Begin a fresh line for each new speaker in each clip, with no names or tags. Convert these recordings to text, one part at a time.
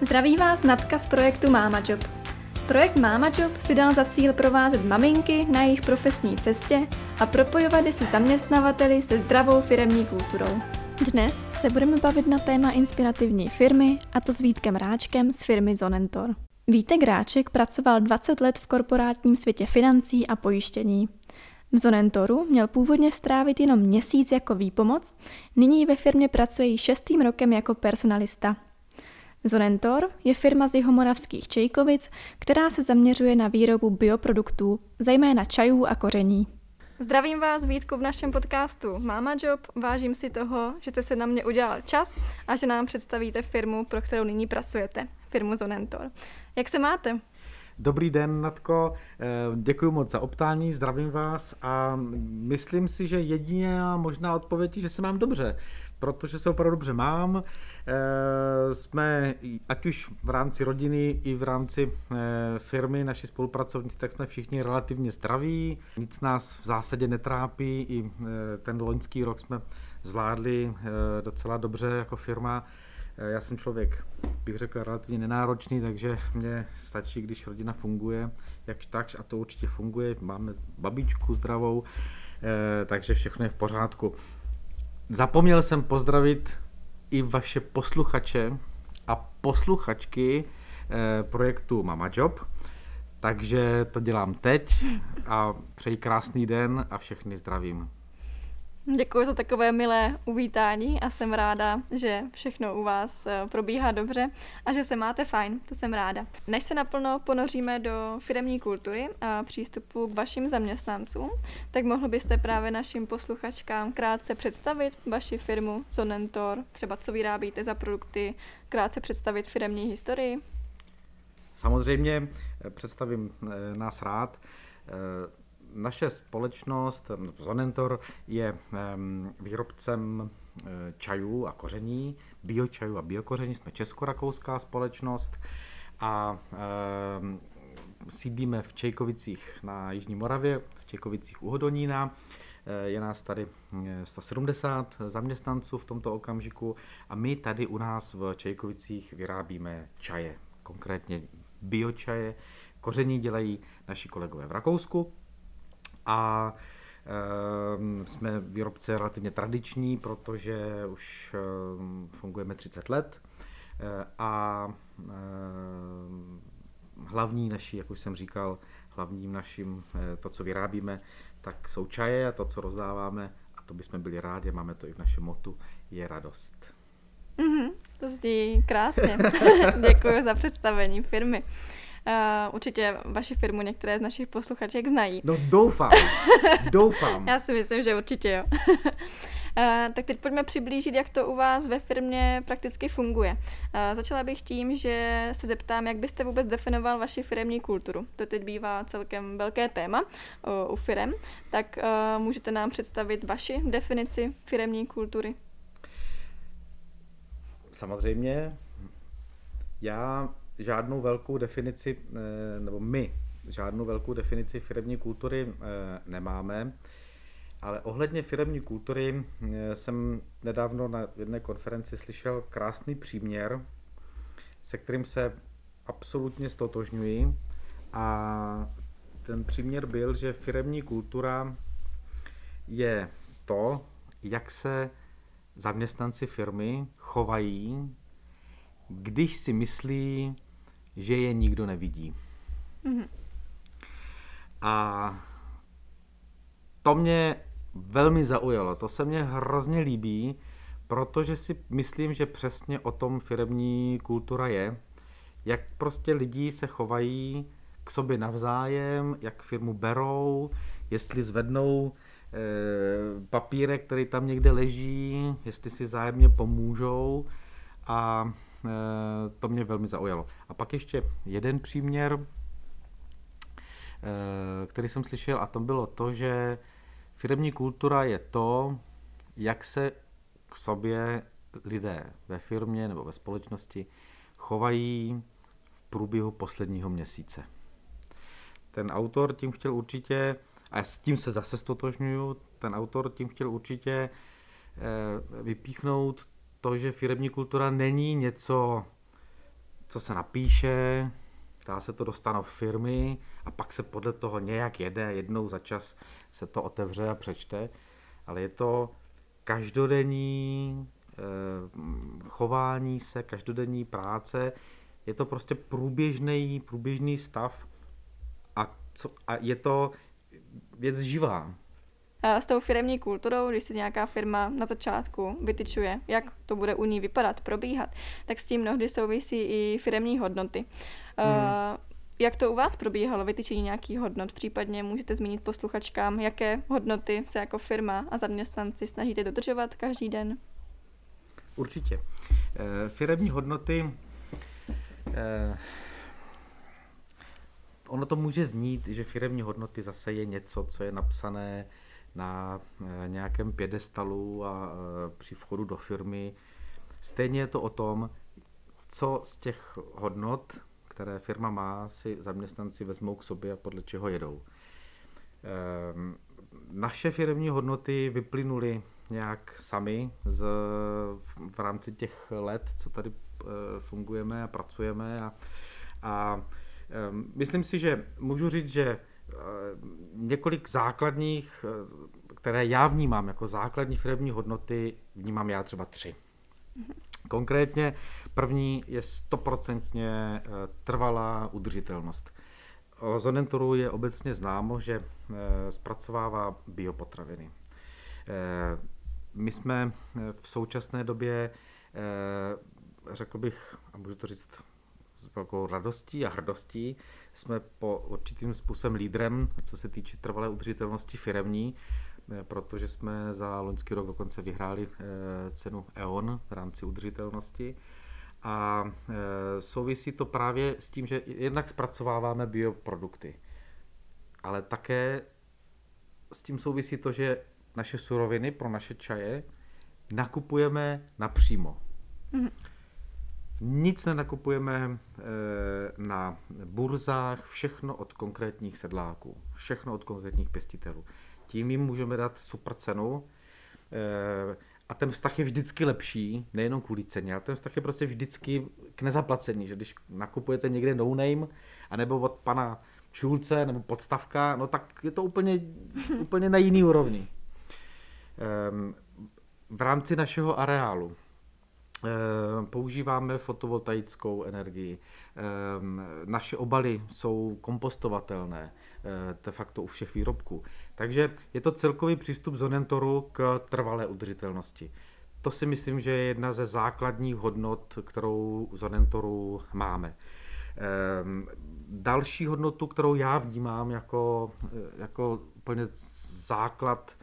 Zdraví vás Natka z projektu Mama Job. Projekt Mama Job si dal za cíl provázet maminky na jejich profesní cestě a propojovat je se zaměstnavateli se zdravou firemní kulturou. Dnes se budeme bavit na téma inspirativní firmy, a to s Vítkem Ráčkem z firmy Zonentor. Vítek Ráček pracoval 20 let v korporátním světě financí a pojištění. V Zonentoru měl původně strávit jenom měsíc jako výpomoc, nyní ve firmě pracuje již šestým rokem jako personalista. Zonentor je firma z jihomoravských Čejkovic, která se zaměřuje na výrobu bioproduktů, zejména čajů a koření. Zdravím vás, Vítku, v našem podcastu Mama Job. Vážím si toho, že jste se na mě udělal čas a že nám představíte firmu, pro kterou nyní pracujete, firmu Zonentor. Jak se máte?
Dobrý den, Natko. Eh, děkuji moc za optání, zdravím vás a myslím si, že jedině možná odpověď je, že se mám dobře, protože se opravdu dobře mám. Eh, jsme, ať už v rámci rodiny i v rámci eh, firmy, naši spolupracovníci, tak jsme všichni relativně zdraví. Nic nás v zásadě netrápí, i ten loňský rok jsme zvládli docela dobře jako firma. Eh, já jsem člověk, bych řekl, relativně nenáročný, takže mě stačí, když rodina funguje, jakž takž, a to určitě funguje. Máme babičku zdravou, eh, takže všechno je v pořádku. Zapomněl jsem pozdravit i vaše posluchače a posluchačky eh, projektu Mama Job, takže to dělám teď a přeji krásný den a všechny zdravím.
Děkuji za takové milé uvítání a jsem ráda, že všechno u vás eh, probíhá dobře a že se máte fajn, to jsem ráda. Než se naplno ponoříme do firemní kultury a přístupu k vašim zaměstnancům, tak mohl byste právě našim posluchačkám krátce představit vaši firmu Zonentor, třeba co vyrábíte za produkty, krátce představit firemní historii?
Samozřejmě eh, představím eh, nás rád naše společnost Zonentor je výrobcem eh, čajů a koření, biočajů a biokoření. Jsme česko-rakouská společnost a sídlíme v Čejkovicích na Jižní Moravě, v Čejkovicích u Hodonína. Eh, je nás tady 170 eh, zaměstnanců v tomto okamžiku a my tady u nás v Čejkovicích vyrábíme čaje, konkrétně biočaje. Koření dělají naši kolegové v Rakousku, a ehm, jsme výrobce relativně tradiční, protože už ehm, fungujeme 30 let e, a ehm, hlavní naší, jak už jsem říkal, hlavním naším, e, to, co vyrábíme, tak jsou čaje a to, co rozdáváme, a to bychom byli rádi, máme to i v našem motu, je radost.
Mm-hmm, to zní krásně. Děkuji za představení firmy. Uh, určitě vaši firmu některé z našich posluchaček znají.
No doufám, doufám.
Já si myslím, že určitě jo. Uh, tak teď pojďme přiblížit, jak to u vás ve firmě prakticky funguje. Uh, začala bych tím, že se zeptám, jak byste vůbec definoval vaši firemní kulturu. To teď bývá celkem velké téma uh, u firem. Tak uh, můžete nám představit vaši definici firemní kultury?
Samozřejmě. Já žádnou velkou definici, eh, nebo my žádnou velkou definici firmní kultury eh, nemáme, ale ohledně firmní kultury eh, jsem nedávno na jedné konferenci slyšel krásný příměr, se kterým se absolutně stotožňuji a ten příměr byl, že firmní kultura je to, jak se zaměstnanci firmy chovají, když si myslí, že je nikdo nevidí. Mm-hmm. A to mě velmi zaujalo, to se mně hrozně líbí, protože si myslím, že přesně o tom firmní kultura je, jak prostě lidi se chovají k sobě navzájem, jak firmu berou, jestli zvednou e, papírek, který tam někde leží, jestli si zájemně pomůžou a to mě velmi zaujalo. A pak ještě jeden příměr, eh, který jsem slyšel, a to bylo to, že firmní kultura je to, jak se k sobě lidé ve firmě nebo ve společnosti chovají v průběhu posledního měsíce. Ten autor tím chtěl určitě, a s tím se zase stotožňuju, ten autor tím chtěl určitě eh, vypíchnout to, že firmní kultura není něco co se napíše, dá se to do stanov firmy a pak se podle toho nějak jede, jednou za čas se to otevře a přečte, ale je to každodenní eh, chování se, každodenní práce, je to prostě průběžný, průběžný stav a, co, a je to věc živá.
A s tou firmní kulturou, když si nějaká firma na začátku vytyčuje, jak to bude u ní vypadat, probíhat, tak s tím mnohdy souvisí i firmní hodnoty. Hmm. Jak to u vás probíhalo, vytyčení nějakých hodnot? Případně můžete zmínit posluchačkám, jaké hodnoty se jako firma a zaměstnanci snažíte dodržovat každý den?
Určitě. E, firemní hodnoty e, ono to může znít, že firemní hodnoty zase je něco, co je napsané na eh, nějakém pědestalu a eh, při vchodu do firmy. Stejně je to o tom, co z těch hodnot, které firma má, si zaměstnanci vezmou k sobě a podle čeho jedou. Ehm, naše firmní hodnoty vyplynuly nějak sami z, v rámci těch let, co tady eh, fungujeme a pracujeme a, a ehm, myslím si, že můžu říct, že několik základních, které já vnímám jako základní firmní hodnoty, vnímám já třeba tři. Konkrétně první je stoprocentně eh, trvalá udržitelnost. O Zonentoru je obecně známo, že eh, zpracovává biopotraviny. Eh, my jsme v současné době, řekl bych, a můžu to říct s velkou radostí a hrdostí, jsme po určitým způsobem lídrem, co se týče trvalé udržitelnosti firemní, eh, protože jsme za loňský rok dokonce vyhráli eh, cenu E.ON v rámci udržitelnosti. A eh, souvisí to právě s tím, že jednak zpracováváme bioprodukty, ale také s tím souvisí to, že naše suroviny pro naše čaje nakupujeme napřímo. Mm-hmm. Nic nenakupujeme eh, na burzách, všechno od konkrétních sedláků, všechno od konkrétních pěstitelů. Tím jim můžeme dát super cenu eh, a ten vztah je vždycky lepší, nejenom kvůli ceně, ale ten vztah je prostě vždycky k nezaplacení, že když nakupujete někde no name, anebo od pana Šulce nebo podstavka, no tak je to úplně, úplně na jiný úrovni. Ehm, v rámci našeho areálu Eh, používáme fotovoltaickou energii. Eh, naše obaly jsou kompostovatelné eh, de facto u všech výrobků. Takže je to celkový přístup Zonentoru k trvalé udržitelnosti. To si myslím, že je jedna ze základních hodnot, kterou Zonentoru máme. Další hodnotu, kterou já vnímám jako, jako úplně základ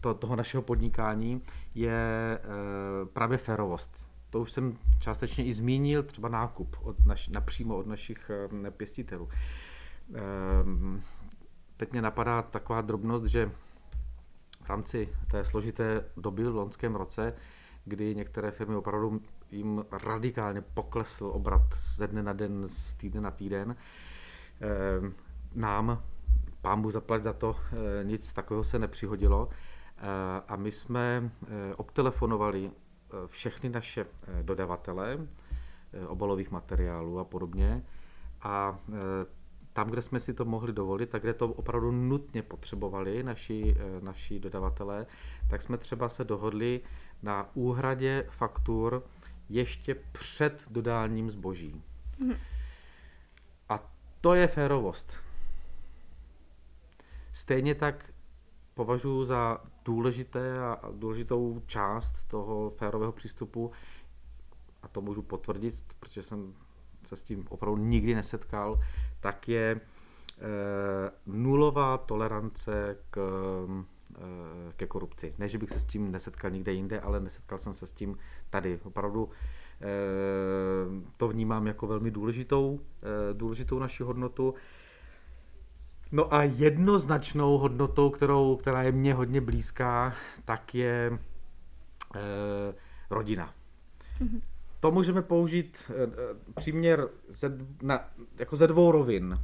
to, toho našeho podnikání, je eh, právě férovost. To už jsem částečně i zmínil, třeba nákup od naš, napřímo od našich eh, pěstitelů. Teď mě napadá taková drobnost, že v rámci té složité doby v loňském roce, kdy některé firmy opravdu jim radikálně poklesl obrat ze dne na den, z týdne na týden, nám, pámbu zaplať za to, eh, nic takového se nepřihodilo, Eh, a my jsme eh, obtelefonovali všechny naše dodavatele obalových materiálů a podobně a tam, kde jsme si to mohli dovolit, tak kde to opravdu nutně potřebovali naši, naši dodavatelé, tak jsme třeba se dohodli na úhradě faktur ještě před dodáním zboží. Mm. A to je férovost. Stejně tak považuji za důležité a důležitou část toho férového přístupu, a to můžu potvrdit, protože jsem se s tím opravdu nikdy nesetkal, tak je e, nulová tolerance k, e, ke korupci. Ne, že bych se s tím nesetkal nikde jinde, ale nesetkal jsem se s tím tady. Opravdu e, to vnímám jako velmi důležitou, e, důležitou naši hodnotu. No a jednoznačnou hodnotou, kterou, která je mně hodně blízká, tak je e, rodina. Mm-hmm. To můžeme použít e, příměr ze, na, jako ze dvou rovin.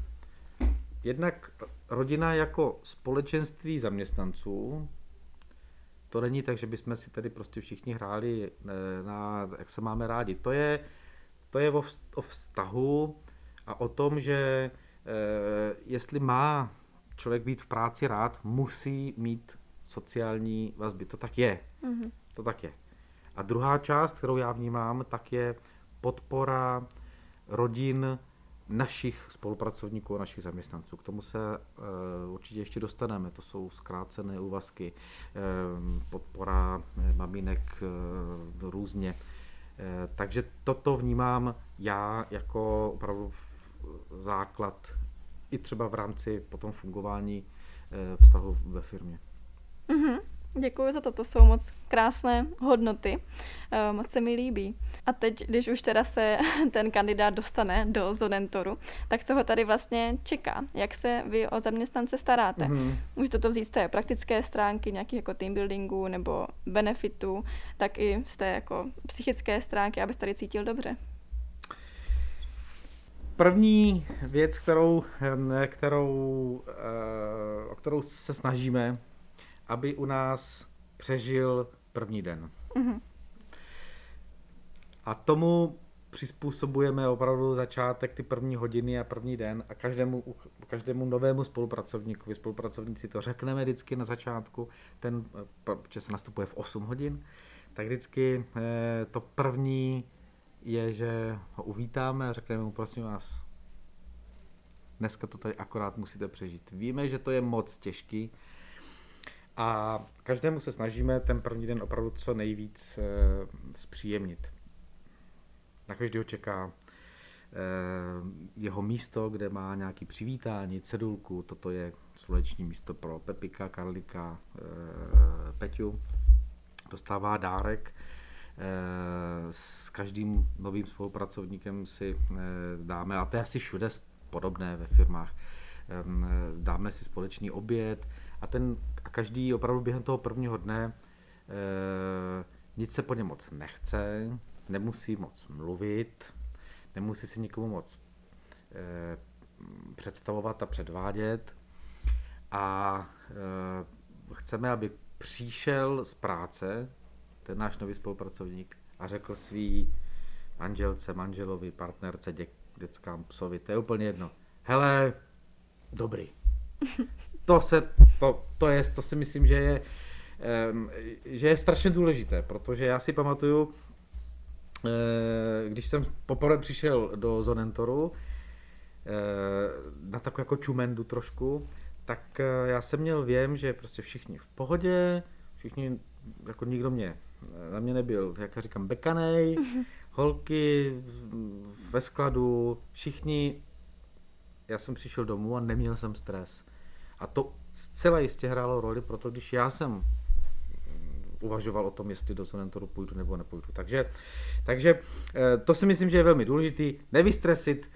Jednak rodina jako společenství zaměstnanců, to není tak, že bychom si tady prostě všichni hráli na, jak se máme rádi. To je to je o, o vztahu a o tom, že jestli má člověk být v práci rád, musí mít sociální vazby. To tak je. Mm-hmm. To tak je. A druhá část, kterou já vnímám, tak je podpora rodin našich spolupracovníků a našich zaměstnanců. K tomu se uh, určitě ještě dostaneme. To jsou zkrácené úvazky, uh, podpora uh, maminek uh, různě. Uh, takže toto vnímám já jako opravdu základ i třeba v rámci potom fungování uh, vztahu ve firmě.
Mm-hmm. Děkuji za to, to jsou moc krásné hodnoty, eh, moc se mi líbí. A teď, když už teda se ten kandidát dostane do Zonentoru, tak co ho tady vlastně čeká? Jak se vy o zaměstnance staráte? Mm-hmm. Můžete to vzít z té praktické stránky, nějakých jako team buildingu nebo benefitů, tak i z té jako psychické stránky, abyste tady cítil dobře.
První věc, kterou, eh, kterou, eh, o kterou se snažíme, aby u nás přežil první den. Mm-hmm. A tomu přizpůsobujeme opravdu začátek, ty první hodiny a první den a každému, každému novému spolupracovníkovi, spolupracovníci to řekneme vždycky na začátku, ten, že se nastupuje v 8 hodin, tak vždycky eh, to první je, že ho uvítáme a řekneme mu, prosím vás, dneska to tady akorát musíte přežít. Víme, že to je moc těžký, a každému se snažíme ten první den opravdu co nejvíc e, zpříjemnit. Na každého čeká e, jeho místo, kde má nějaký přivítání, cedulku, toto je sluneční místo pro Pepika, Karlika, e, Peťu. Dostává dárek, s každým novým spolupracovníkem si dáme, a to je asi všude podobné ve firmách, dáme si společný oběd, a, ten, a každý opravdu během toho prvního dne nic se po něm moc nechce, nemusí moc mluvit, nemusí si nikomu moc představovat a předvádět a chceme, aby přišel z práce ten náš nový spolupracovník a řekl svý manželce, manželovi, partnerce, děk, dětskám, psovi, to je úplně jedno. Hele, dobrý. To se to, to, je, to si myslím, že je, že je strašně důležité, protože já si pamatuju, eh, když jsem poprvé přišel do Zonentoru, eh, na takovou jako čumendu trošku, tak eh, já jsem měl věm, že prostě všichni v pohodě, všichni, jako nikdo mě, na mě nebyl, jak já říkám, bekanej, holky ve skladu, všichni, já jsem přišel domů a neměl jsem stres. A to zcela jistě hrálo roli, proto když já jsem uvažoval o tom, jestli do Sonentoru půjdu nebo nepůjdu. Takže, takže eh, to si myslím, že je velmi důležitý. Nevystresit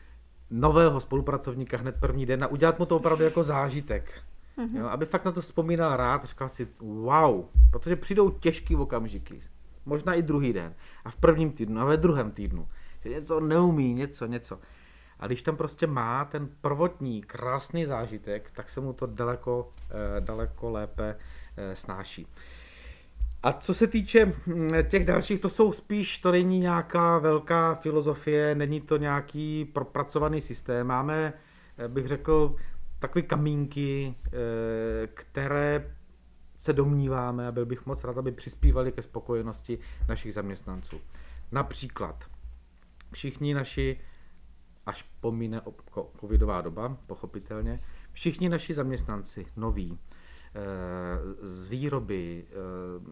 nového spolupracovníka hned první den a udělat mu to opravdu jako zážitek. Mm-hmm. Jo, aby fakt na to vzpomínal rád, říkal si wow, protože přijdou těžký okamžiky. Možná i druhý den. A v prvním týdnu, a ve druhém týdnu. Že něco neumí, něco, něco. A když tam prostě má ten prvotní krásný zážitek, tak se mu to daleko, eh, daleko lépe eh, snáší. A co se týče hm, těch dalších, to jsou spíš, to není nějaká velká filozofie, není to nějaký propracovaný systém. Máme, eh, bych řekl, takové kamínky, které se domníváme a byl bych moc rád, aby přispívali ke spokojenosti našich zaměstnanců. Například všichni naši až pomíne covidová doba, pochopitelně, všichni naši zaměstnanci, noví, eh, z výroby, eh,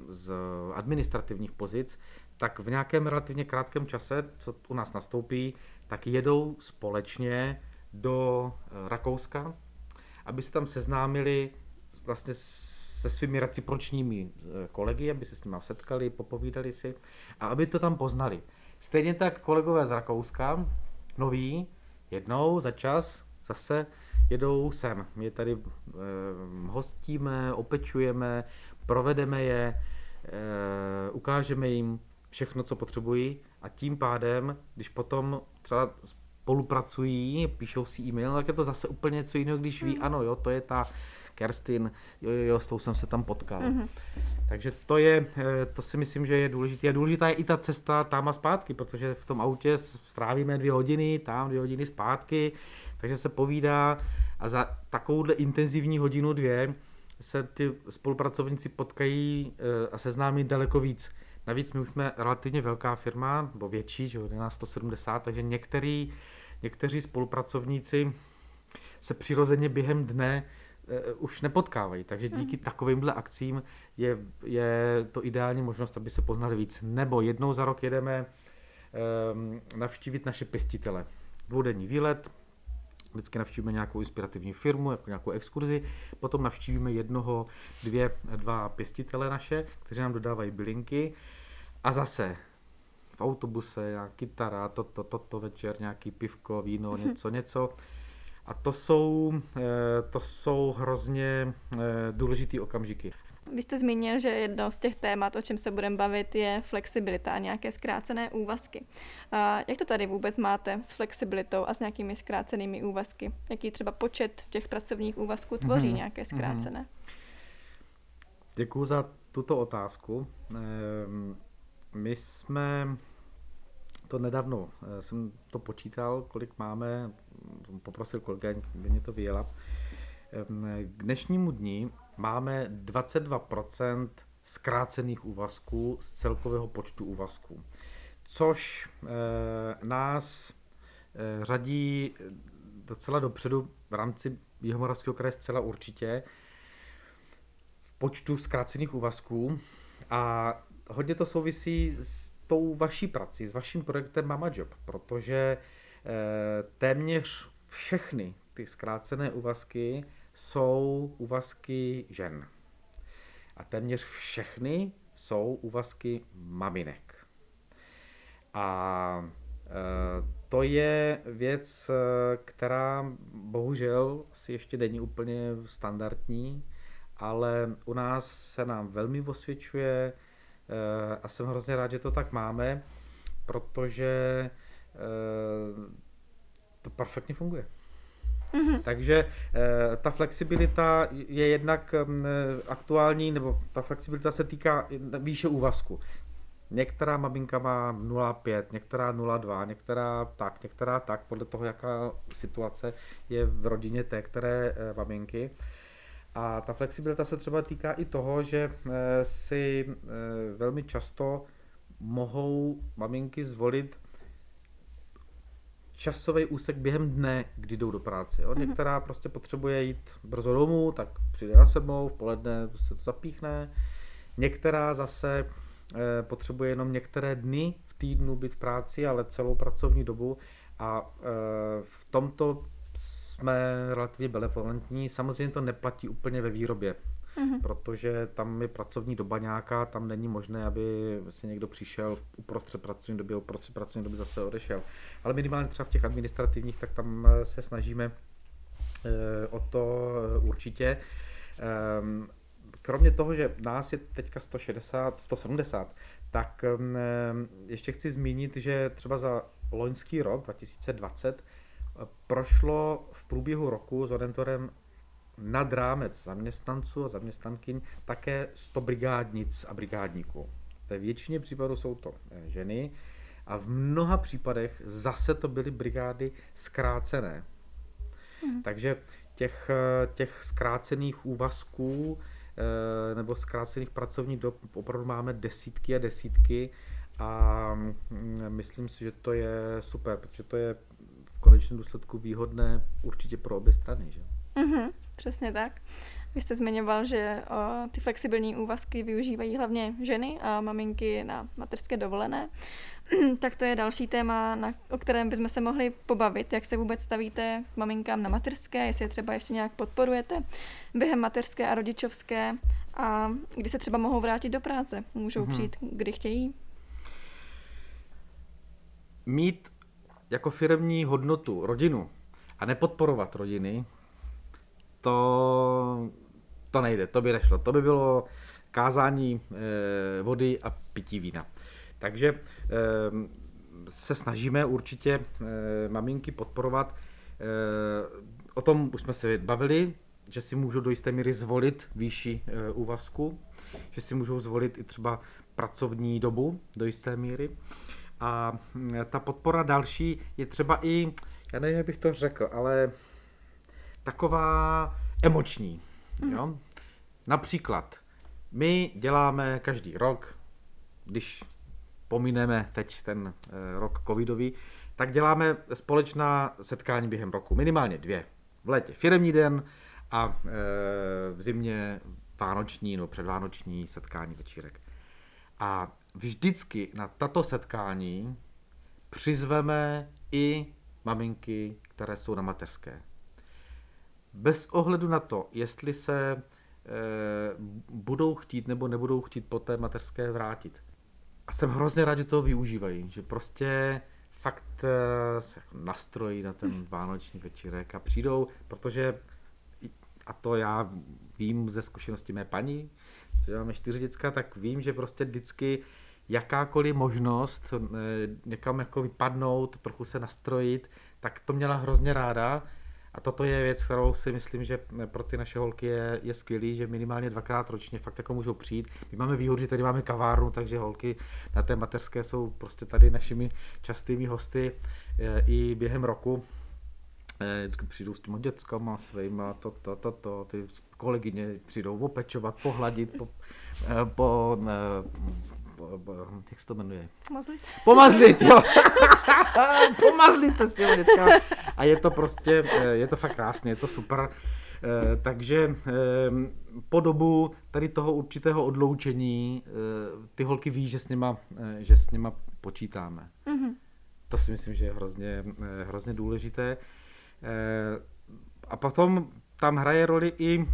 z administrativních pozic, tak v nějakém relativně krátkém čase, co u nás nastoupí, tak jedou společně do eh, Rakouska, aby se tam seznámili vlastně se svými recipročními kolegy, aby se s nimi setkali, popovídali si a aby to tam poznali. Stejně tak kolegové z Rakouska, noví, jednou za čas zase jedou sem. My tady e, hostíme, opečujeme, provedeme je, e, ukážeme jim všechno, co potřebují a tím pádem, když potom třeba spolupracují, píšou si e-mail, tak je to zase úplně něco jiného, když ví, hmm. ano, jo, to je ta Kerstin, jo, jo, jo, s tou jsem se tam potkal. Mm-hmm. Takže to je, eh, to si myslím, že je důležité. A důležitá je i ta cesta tam a zpátky, protože v tom autě strávíme dvě hodiny, tam dvě hodiny zpátky, takže se povídá a za takovouhle intenzivní hodinu, dvě se ty spolupracovníci potkají eh, a seznámí daleko víc. Navíc my už jsme relativně velká firma, nebo větší, že je nás 170, takže některý, někteří spolupracovníci se přirozeně během dne uh, už nepotkávají. Takže díky mm. takovýmhle akcím je, je to ideální možnost, aby se poznali víc. Nebo jednou za rok jedeme um, navštívit naše pěstitele. Dvoudenní výlet, vždycky navštívíme nějakou inspirativní firmu, jako nějakou exkurzi, potom navštívíme jednoho, dvě, dva pěstitele naše, kteří nám dodávají bylinky a zase v autobuse nějaká kytara, toto, toto to večer, nějaký pivko, víno, mhm. něco, něco. A to jsou, eh, to jsou hrozně eh, důležitý okamžiky.
Vy jste zmínil, že jedno z těch témat, o čem se budeme bavit, je flexibilita a nějaké zkrácené úvazky. A jak to tady vůbec máte s flexibilitou a s nějakými zkrácenými úvazky? Jaký třeba počet těch pracovních úvazků tvoří mm-hmm. nějaké mhm. zkrácené?
Děkuji za tuto otázku. Ehm, my jsme to nedávno, eh, jsem to počítal, kolik máme, poprosil kolega, aby mě to vyjela. K dnešnímu dní máme 22% zkrácených úvazků z celkového počtu úvazků, což e, nás e, řadí docela dopředu v rámci Jihomoravského kraje zcela určitě v počtu zkrácených úvazků a hodně to souvisí s tou vaší prací, s vaším projektem Mama Job, protože e, téměř všechny ty zkrácené úvazky jsou úvazky žen. A téměř všechny jsou úvazky maminek. A e, to je věc, e, která bohužel si ještě není úplně standardní, ale u nás se nám velmi osvědčuje a jsem hrozně rád, že to tak máme, protože to perfektně funguje. Mm-hmm. Takže e, ta flexibilita je jednak e, aktuální, nebo ta flexibilita se týká výše úvazku. Některá maminka má 0,5, některá 0,2, některá tak, některá tak, podle toho, jaká situace je v rodině té které maminky. A ta flexibilita se třeba týká i toho, že e, si e, velmi často mohou maminky zvolit časový úsek během dne, kdy jdou do práce. Jo? Mm-hmm. Některá prostě potřebuje jít brzo domů, tak přijde na sebou, v poledne se to zapíchne. Některá zase e, potřebuje jenom některé dny v týdnu být v práci, ale celou pracovní dobu. A e, v tomto jsme relativně benevolentní. Samozřejmě to neplatí úplně ve výrobě mm-hmm. protože tam je pracovní doba nějaká, tam není možné, aby se někdo přišel uprostřed pracovní doby, uprostřed pracovní doby zase odešel. Ale minimálně třeba v těch administrativních, tak tam eh, se snažíme eh, o to eh, určitě. Ehm, kromě toho, že nás je teďka 160, 170, tak ehm, ještě chci zmínit, že třeba za loňský rok 2020 prošlo průběhu roku s Odentorem nad rámec zaměstnanců a zaměstnankyň také 100 brigádnic a brigádníků. Ve většině případů jsou to eh, ženy a v mnoha případech zase to byly brigády zkrácené. Hmm. Takže těch, eh, těch zkrácených úvazků eh, nebo zkrácených pracovních dob opravdu máme desítky a desítky a mm, myslím si, že to je super, protože to je v konečném důsledku výhodné určitě pro obě strany. Že?
Mm-hmm. Přesně tak. Vy jste zmiňoval, že o, ty flexibilní úvazky využívají hlavně ženy a maminky na mateřské dovolené. tak to je další téma, na, o kterém bychom se mohli pobavit. Jak se vůbec stavíte k maminkám na mateřské, jestli je třeba ještě nějak podporujete během mateřské a rodičovské a kdy se třeba mohou vrátit do práce. Můžou mm-hmm. přijít, kdy chtějí.
Mít jako firmní hodnotu rodinu a nepodporovat rodiny, to, to nejde, to by nešlo. To by bylo kázání e, vody a pití vína. Takže e, se snažíme určitě e, maminky podporovat. O tom už jsme se bavili. že si můžou do jisté míry zvolit výši úvazku, že si můžou zvolit i třeba pracovní dobu do jisté míry. A mm, ta podpora další je třeba i, já nevím, jak bych to řekl, ale taková emoční. Jo? Například, my děláme každý rok, když pomineme teď ten e, rok covidový, tak děláme společná setkání během roku, minimálně dvě. V létě firemní den a e, v zimě vánoční nebo předvánoční setkání večírek. A vždycky na tato setkání přizveme i maminky, které jsou na mateřské. Bez ohledu na to, jestli se e, budou chtít nebo nebudou chtít po té mateřské vrátit. A jsem hrozně rád, že toho využívají, že prostě fakt uh, se jako nastrojí na ten vánoční večírek a přijdou, protože a to já vím ze zkušenosti mé paní, že máme čtyři děcka, tak vím, že prostě vždycky jakákoliv možnost eh, někam jako vypadnout, trochu se nastrojit, tak to měla hrozně ráda a toto je věc, kterou si myslím, že pro ty naše holky je, je skvělý, že minimálně dvakrát ročně fakt jako můžou přijít. My máme výhodu, že tady máme kavárnu, takže holky na té mateřské jsou prostě tady našimi častými hosty e, i během roku. Vždycky přijdou s těma dětskama svýma, to, to, to, to, ty kolegyně přijdou opečovat, pohladit, po, e, po, jak se to jmenuje?
Pomazlit.
Pomazlit, jo. Pomazlit se s těmi dětskami. A je to prostě, eh, je to fakt krásně, je to super. Eh, takže eh, po dobu tady toho určitého odloučení ty holky ví, že s nima, že s nima počítáme. Mm-hmm. To si myslím, že je hrozně, hrozně důležité. A potom tam hraje roli i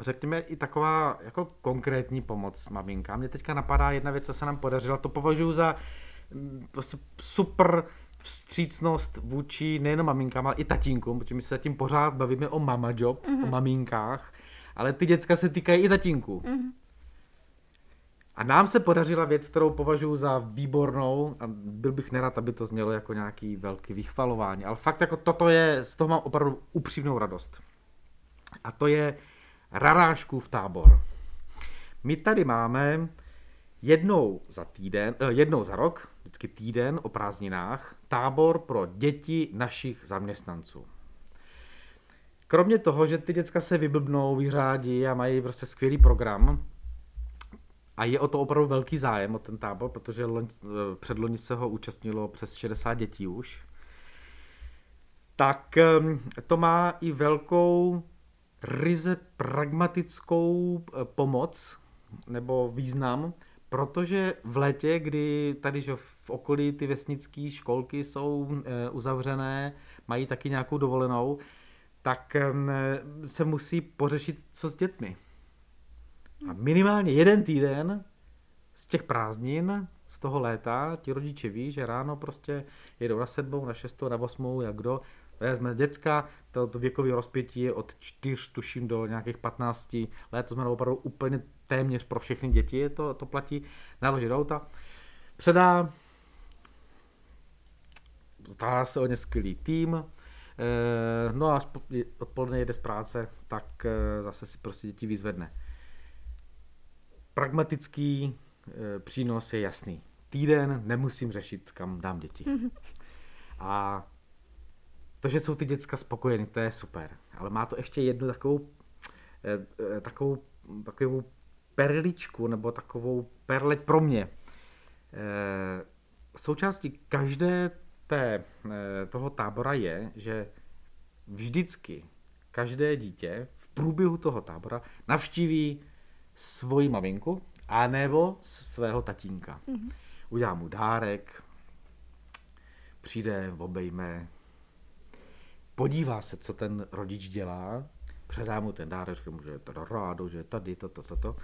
řekněme, i taková jako konkrétní pomoc maminkám. Mě teďka napadá jedna věc, co se nám podařila, to považuji za mm, prostě super vstřícnost vůči nejen maminkám, ale i tatínkům, protože my se zatím pořád bavíme o mama job, mm-hmm. o maminkách, ale ty děcka se týkají i tatínků. Mm-hmm. A nám se podařila věc, kterou považuji za výbornou a byl bych nerad, aby to znělo jako nějaký velký vychvalování, ale fakt jako toto je, z toho mám opravdu upřímnou radost. A to je v tábor. My tady máme jednou za týden, eh, jednou za rok, vždycky týden o prázdninách, tábor pro děti našich zaměstnanců. Kromě toho, že ty děcka se vyblbnou, vyřádí a mají prostě skvělý program, a je o to opravdu velký zájem o ten tábor, protože loň, eh, předloni se ho účastnilo přes 60 dětí už, tak ehm, to má i velkou ryze pragmatickou eh, pomoc nebo význam, protože v létě, kdy tady že v okolí ty vesnické školky jsou eh, uzavřené, mají taky nějakou dovolenou, tak se musí pořešit, co s dětmi. A minimálně jeden týden z těch prázdnin, z toho léta, ti rodiče ví, že ráno prostě jedou na sedmou, na šestou, na osmou, jak kdo, vezme děcka, to, to věkové rozpětí je od 4, tuším, do nějakých 15 let, to znamená opravdu úplně téměř pro všechny děti, to, to platí, naloží do auta, předá, zdá se o ně skvělý tým, eh, no a až odpoledne jede z práce, tak eh, zase si prostě děti vyzvedne. Pragmatický eh, přínos je jasný. Týden nemusím řešit, kam dám děti. A to, že jsou ty děcka spokojeny, to je super. Ale má to ještě jednu takovou, eh, eh, takovou, takovou perličku, nebo takovou perleť pro mě. Eh, součástí každé té, toho tábora je, že vždycky každé dítě v průběhu toho tábora navštíví svoji maminku a nebo svého tatínka. Mm-hmm. Udělá mu dárek, přijde, obejme, podívá se, co ten rodič dělá, předá mu ten dárek, řekne mu, že je teda rádo, že je tady, toto, toto. To.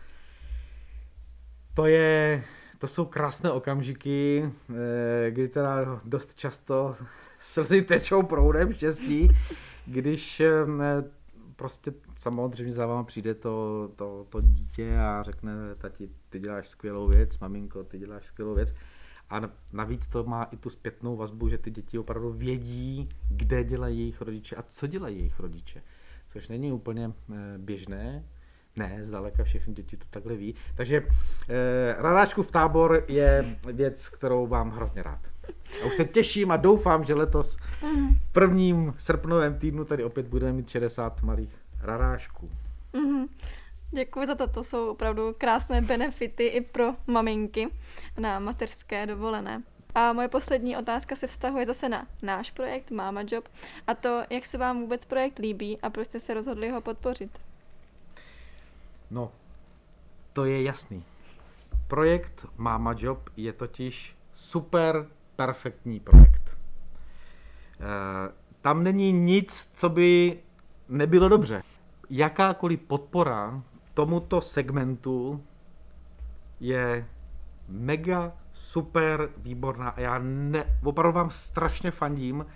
to je, to jsou krásné okamžiky, eh, kdy teda dost často slzy tečou proudem štěstí, když eh, prostě samozřejmě za váma přijde to, to, to dítě a řekne, tati, ty děláš skvělou věc, maminko, ty děláš skvělou věc. A navíc to má i tu zpětnou vazbu, že ty děti opravdu vědí, kde dělají jejich rodiče a co dělají jejich rodiče. což není úplně běžné. Ne, zdaleka všechny děti to takhle ví. Takže eh, Radáčkův tábor je věc, kterou mám hrozně rád. A už se těším a doufám, že letos v prvním srpnovém týdnu tady opět budeme mít 60 malých rarášků.
Mm-hmm. Děkuji za to, to jsou opravdu krásné benefity i pro maminky na mateřské dovolené. A moje poslední otázka se vztahuje zase na náš projekt Mama Job a to, jak se vám vůbec projekt líbí a proč jste se rozhodli ho podpořit.
No, to je jasný. Projekt Mama Job je totiž super perfektní projekt. E, tam není nic, co by nebylo dobře. Jakákoliv podpora tomuto segmentu je mega super výborná a já ne, opravdu vám strašně fandím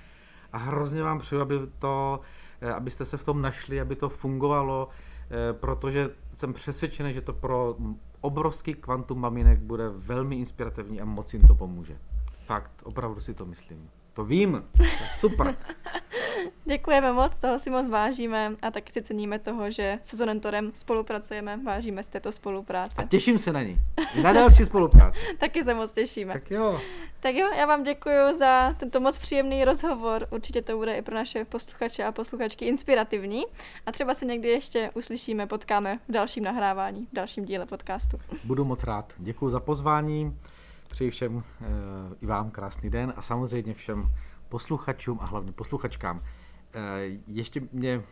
a hrozně vám přeju, aby to, eh, abyste se v tom našli, aby to fungovalo, eh, protože jsem přesvědčený, že to pro obrovský kvantum maminek bude velmi inspirativní a moc jim to pomůže. Fakt, opravdu si to myslím. To vím, to je super.
Děkujeme moc, toho si moc vážíme a taky si ceníme toho, že se Zonentorem spolupracujeme, vážíme z této spolupráce.
A těším se na ní. Na další spolupráci.
taky se moc těšíme.
Tak jo.
Tak jo, já vám děkuji za tento moc příjemný rozhovor. Určitě to bude i pro naše posluchače a posluchačky inspirativní. A třeba se někdy ještě uslyšíme, potkáme v dalším nahrávání, v dalším díle podcastu.
Budu moc rád. Děkuji za pozvání. Přeji všem e, i vám krásný den a samozřejmě všem posluchačům a hlavně posluchačkám. E, ještě mě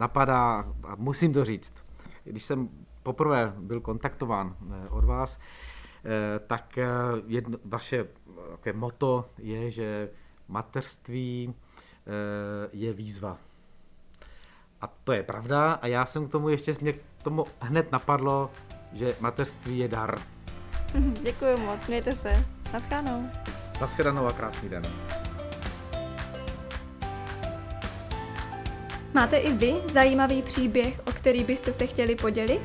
napadá, a musím to říct, když jsem poprvé byl kontaktován e, od vás, e, tak jedno, vaše také moto je, že mateřství je výzva. A to je pravda a já jsem k tomu ještě, mě k tomu hned napadlo, že mateřství je dar.
Děkuji moc, mějte se. Naschledanou.
Naschledanou a krásný den.
Máte i vy zajímavý příběh, o který byste se chtěli podělit?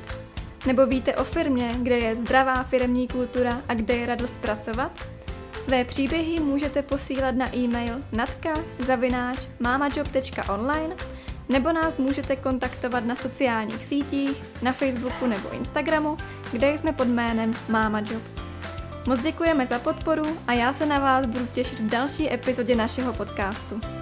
Nebo víte o firmě, kde je zdravá firmní kultura a kde je radost pracovat? Své příběhy můžete posílat na e-mail natka.mamajob.online nebo nás můžete kontaktovat na sociálních sítích, na Facebooku nebo Instagramu, kde jsme pod jménem Mama Job. Moc děkujeme za podporu a já se na vás budu těšit v další epizodě našeho podcastu.